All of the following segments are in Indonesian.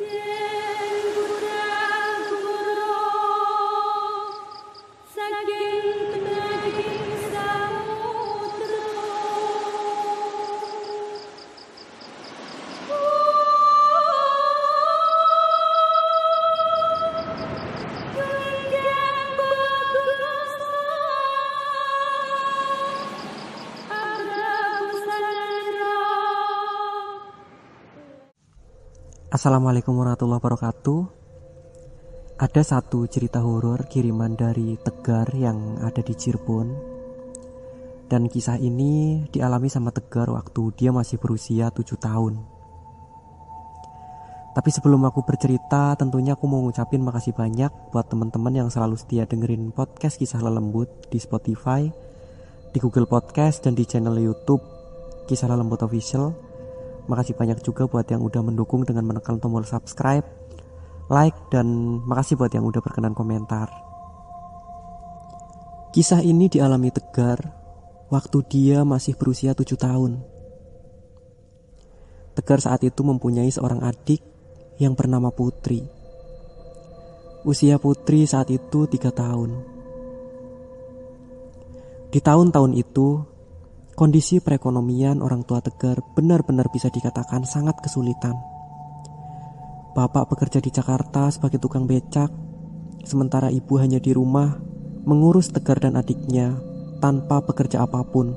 Yeah. Assalamualaikum warahmatullahi wabarakatuh. Ada satu cerita horor kiriman dari Tegar yang ada di Cirebon. Dan kisah ini dialami sama Tegar waktu dia masih berusia 7 tahun. Tapi sebelum aku bercerita, tentunya aku mau ngucapin makasih banyak buat teman-teman yang selalu setia dengerin podcast kisah lelembut di Spotify, di Google Podcast dan di channel YouTube Kisah Lelembut Official Makasih banyak juga buat yang udah mendukung dengan menekan tombol subscribe, like, dan makasih buat yang udah berkenan komentar. Kisah ini dialami Tegar waktu dia masih berusia 7 tahun. Tegar saat itu mempunyai seorang adik yang bernama Putri. Usia Putri saat itu 3 tahun. Di tahun-tahun itu, Kondisi perekonomian orang tua Tegar benar-benar bisa dikatakan sangat kesulitan. Bapak bekerja di Jakarta sebagai tukang becak, sementara ibu hanya di rumah mengurus Tegar dan adiknya tanpa bekerja apa pun.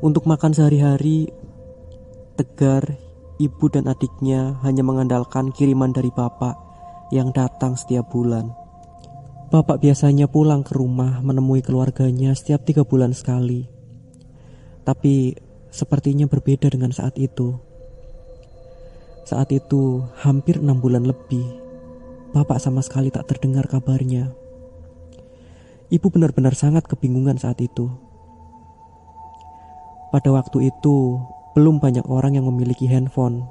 Untuk makan sehari-hari, Tegar, ibu dan adiknya hanya mengandalkan kiriman dari bapak yang datang setiap bulan. Bapak biasanya pulang ke rumah menemui keluarganya setiap tiga bulan sekali. Tapi sepertinya berbeda dengan saat itu. Saat itu hampir enam bulan lebih, Bapak sama sekali tak terdengar kabarnya. Ibu benar-benar sangat kebingungan saat itu. Pada waktu itu, belum banyak orang yang memiliki handphone.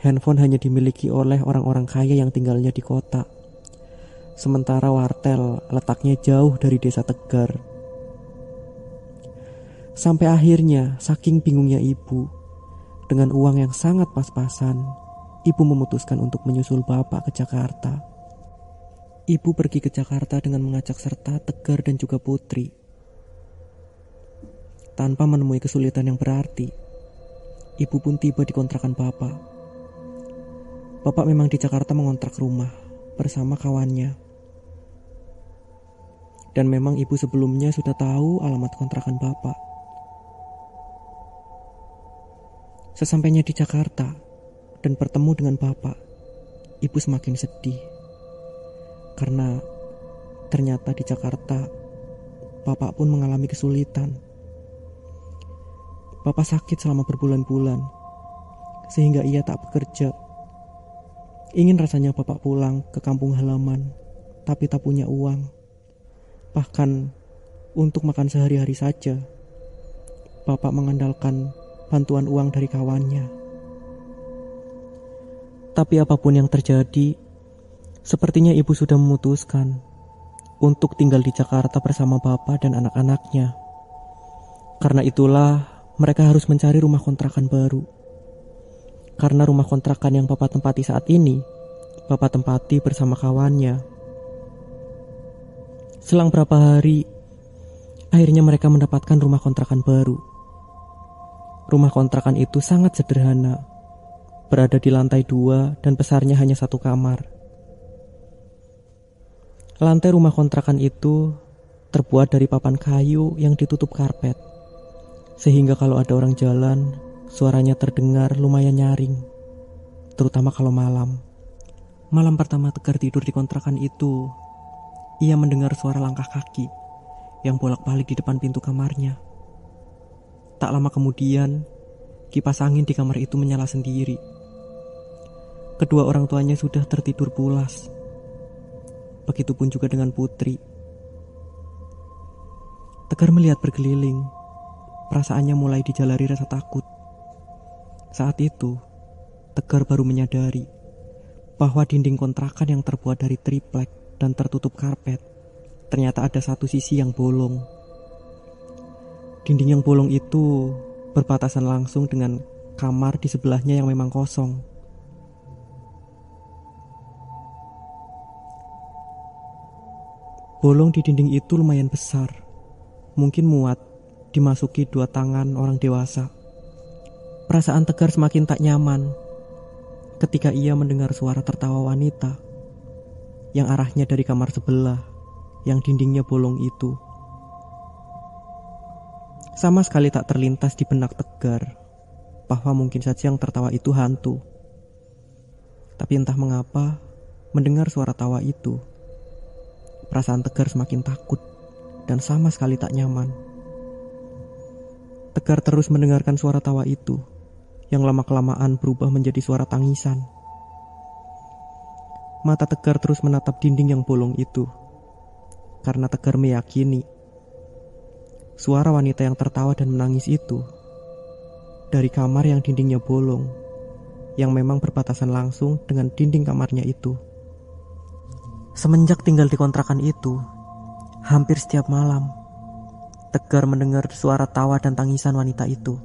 Handphone hanya dimiliki oleh orang-orang kaya yang tinggalnya di kota sementara wartel letaknya jauh dari desa Tegar. Sampai akhirnya, saking bingungnya ibu, dengan uang yang sangat pas-pasan, ibu memutuskan untuk menyusul bapak ke Jakarta. Ibu pergi ke Jakarta dengan mengajak serta Tegar dan juga Putri. Tanpa menemui kesulitan yang berarti, ibu pun tiba di kontrakan bapak. Bapak memang di Jakarta mengontrak rumah bersama kawannya. Dan memang ibu sebelumnya sudah tahu alamat kontrakan bapak. Sesampainya di Jakarta dan bertemu dengan bapak, ibu semakin sedih. Karena ternyata di Jakarta, bapak pun mengalami kesulitan. Bapak sakit selama berbulan-bulan, sehingga ia tak bekerja. Ingin rasanya bapak pulang ke kampung halaman, tapi tak punya uang. Bahkan untuk makan sehari-hari saja, Bapak mengandalkan bantuan uang dari kawannya. Tapi apa pun yang terjadi, sepertinya ibu sudah memutuskan untuk tinggal di Jakarta bersama bapak dan anak-anaknya. Karena itulah mereka harus mencari rumah kontrakan baru. Karena rumah kontrakan yang bapak tempati saat ini, bapak tempati bersama kawannya Selang berapa hari, akhirnya mereka mendapatkan rumah kontrakan baru. Rumah kontrakan itu sangat sederhana, berada di lantai dua dan besarnya hanya satu kamar. Lantai rumah kontrakan itu terbuat dari papan kayu yang ditutup karpet, sehingga kalau ada orang jalan, suaranya terdengar lumayan nyaring, terutama kalau malam. Malam pertama Tegar tidur di kontrakan itu, ia mendengar suara langkah kaki yang bolak-balik di depan pintu kamarnya. Tak lama kemudian, kipas angin di kamar itu menyala sendiri. Kedua orang tuanya sudah tertidur pulas. Begitupun juga dengan Putri. Tegar melihat berkeliling. Perasaannya mulai dijalari rasa takut. Saat itu, Tegar baru menyadari bahwa dinding kontrakan yang terbuat dari triplek dan tertutup karpet, ternyata ada satu sisi yang bolong. Dinding yang bolong itu berbatasan langsung dengan kamar di sebelahnya yang memang kosong. Bolong di dinding itu lumayan besar, mungkin muat dimasuki dua tangan orang dewasa. Perasaan Tegar semakin tak nyaman ketika ia mendengar suara tertawa wanita yang arahnya dari kamar sebelah yang dindingnya bolong itu. Sama sekali tak terlintas di benak Tegar bahwa mungkin saja yang tertawa itu hantu. Tapi entah mengapa, mendengar suara tawa itu, perasaan Tegar semakin takut dan sama sekali tak nyaman. Tegar terus mendengarkan suara tawa itu, yang lama-kelamaan berubah menjadi suara tangisan. Mata Tegar terus menatap dinding yang bolong itu, karena Tegar meyakini suara wanita yang tertawa dan menangis itu dari kamar yang dindingnya bolong, yang memang berbatasan langsung dengan dinding kamarnya itu. Semenjak tinggal di kontrakan itu, hampir setiap malam, Tegar mendengar suara tawa dan tangisan wanita itu.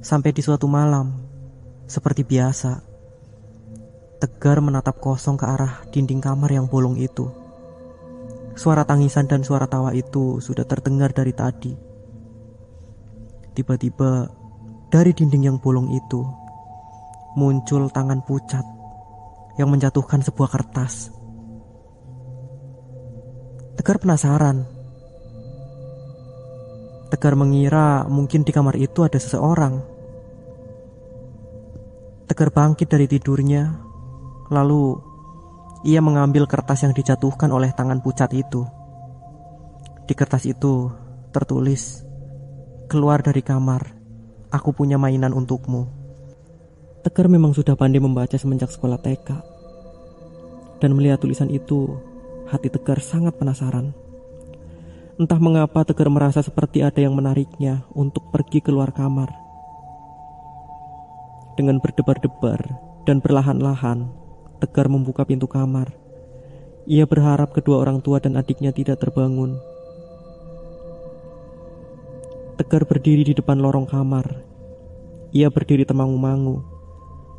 Sampai di suatu malam, seperti biasa, Tegar menatap kosong ke arah dinding kamar yang bolong itu. Suara tangisan dan suara tawa itu sudah terdengar dari tadi. Tiba-tiba dari dinding yang bolong itu muncul tangan pucat yang menjatuhkan sebuah kertas. Tegar penasaran. Tegar mengira mungkin di kamar itu ada seseorang. Tegar bangkit dari tidurnya, lalu ia mengambil kertas yang dijatuhkan oleh tangan pucat itu. Di kertas itu tertulis, Keluar dari kamar. Aku punya mainan untukmu. Tegar memang sudah pandai membaca semenjak sekolah TK. Dan melihat tulisan itu, hati Tegar sangat penasaran. Entah mengapa Tegar merasa seperti ada yang menariknya untuk pergi keluar kamar. Dengan berdebar-debar dan perlahan-lahan, Tegar membuka pintu kamar. Ia berharap kedua orang tua dan adiknya tidak terbangun Tegar berdiri di depan lorong kamar. Ia berdiri temangu-mangu.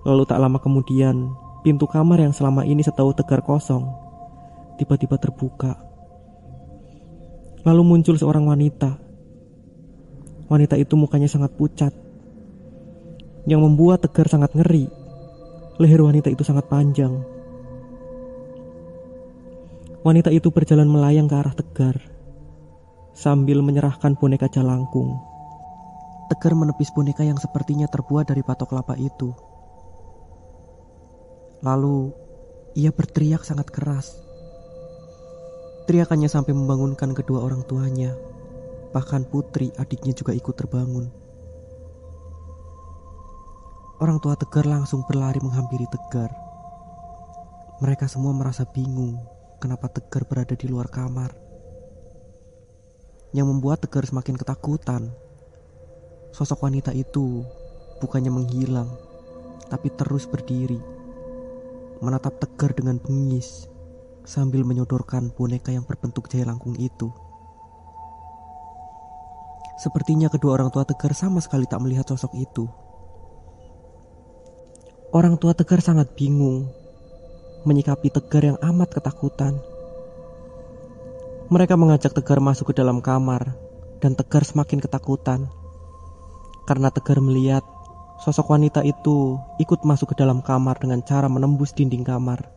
Lalu tak lama kemudian, pintu kamar yang selama ini setahu Tegar kosong, tiba-tiba terbuka. Lalu muncul seorang wanita. Wanita itu mukanya sangat pucat, yang membuat Tegar sangat ngeri. Leher wanita itu sangat panjang. Wanita itu berjalan melayang ke arah Tegar sambil menyerahkan boneka jalangkung. Tegar menepis boneka yang sepertinya terbuat dari patok kelapa itu. Lalu, ia berteriak sangat keras. Teriakannya sampai membangunkan kedua orang tuanya. Bahkan putri adiknya juga ikut terbangun. Orang tua Tegar langsung berlari menghampiri Tegar. Mereka semua merasa bingung kenapa Tegar berada di luar kamar yang membuat Tegar semakin ketakutan. Sosok wanita itu bukannya menghilang, tapi terus berdiri, menatap Tegar dengan bengis sambil menyodorkan boneka yang berbentuk jaya langkung itu. Sepertinya kedua orang tua Tegar sama sekali tak melihat sosok itu. Orang tua Tegar sangat bingung menyikapi Tegar yang amat ketakutan. Mereka mengajak Tegar masuk ke dalam kamar dan Tegar semakin ketakutan. Karena Tegar melihat sosok wanita itu ikut masuk ke dalam kamar dengan cara menembus dinding kamar.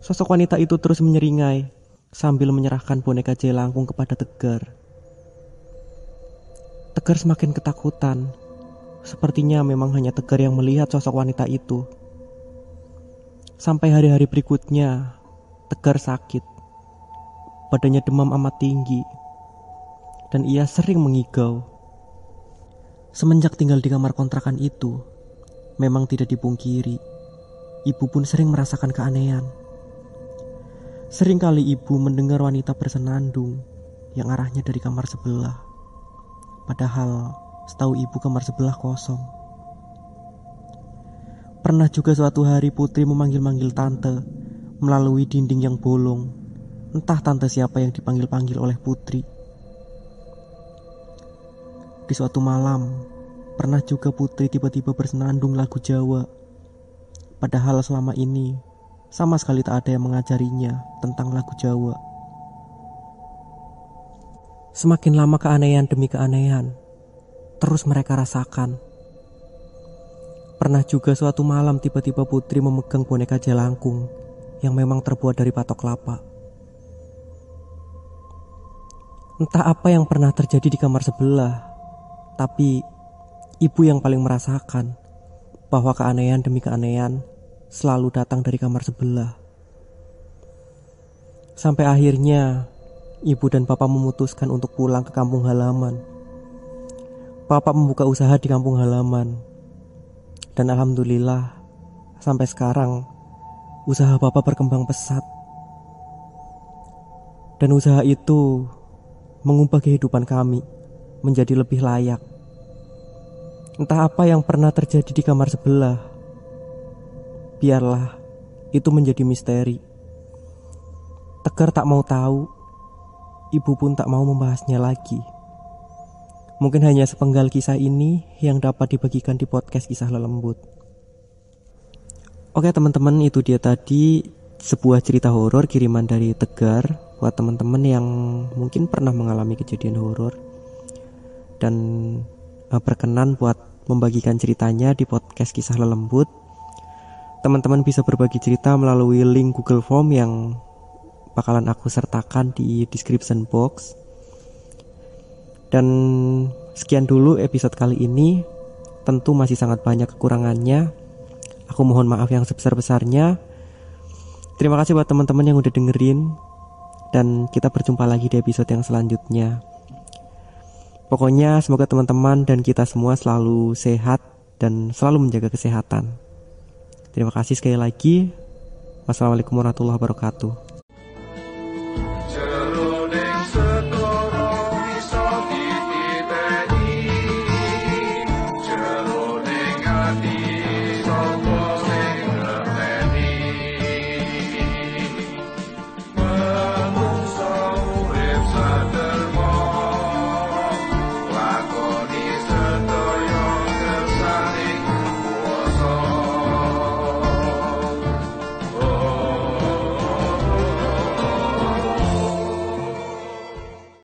Sosok wanita itu terus menyeringai sambil menyerahkan boneka jelangkung kepada Tegar. Tegar semakin ketakutan. Sepertinya memang hanya Tegar yang melihat sosok wanita itu. Sampai hari-hari berikutnya, Tegar sakit. Padanya demam amat tinggi, dan ia sering mengigau. Semenjak tinggal di kamar kontrakan itu, memang tidak dipungkiri, ibu pun sering merasakan keanehan. Sering kali ibu mendengar wanita bersenandung yang arahnya dari kamar sebelah. Padahal setahu ibu kamar sebelah kosong. Pernah juga suatu hari Putri memanggil-manggil tante melalui dinding yang bolong Entah tante siapa yang dipanggil-panggil oleh putri. Di suatu malam, Pernah juga Putri tiba-tiba bersenandung lagu Jawa. Padahal selama ini sama sekali tak ada yang mengajarinya tentang lagu Jawa. Semakin lama keanehan demi keanehan terus mereka rasakan. Pernah juga suatu malam tiba-tiba Putri memegang boneka jelangkung yang memang terbuat dari patok kelapa. Entah apa yang pernah terjadi di kamar sebelah, tapi ibu yang paling merasakan bahwa keanehan demi keanehan selalu datang dari kamar sebelah. Sampai akhirnya ibu dan papa memutuskan untuk pulang ke kampung halaman. Papa membuka usaha di kampung halaman. Dan alhamdulillah sampai sekarang usaha papa berkembang pesat. Dan usaha itu mengubah kehidupan kami menjadi lebih layak. Entah apa yang pernah terjadi di kamar sebelah. Biarlah itu menjadi misteri. Tegar tak mau tahu, ibu pun tak mau membahasnya lagi. Mungkin hanya sepenggal kisah ini yang dapat dibagikan di podcast kisah lelembut. Oke teman-teman itu dia tadi sebuah cerita horor kiriman dari Tegar buat teman-teman yang mungkin pernah mengalami kejadian horor dan uh, berkenan buat membagikan ceritanya di podcast kisah lelembut. Teman-teman bisa berbagi cerita melalui link Google Form yang bakalan aku sertakan di description box. Dan sekian dulu episode kali ini. Tentu masih sangat banyak kekurangannya. Aku mohon maaf yang sebesar-besarnya. Terima kasih buat teman-teman yang udah dengerin dan kita berjumpa lagi di episode yang selanjutnya. Pokoknya semoga teman-teman dan kita semua selalu sehat dan selalu menjaga kesehatan. Terima kasih sekali lagi. Wassalamualaikum warahmatullahi wabarakatuh.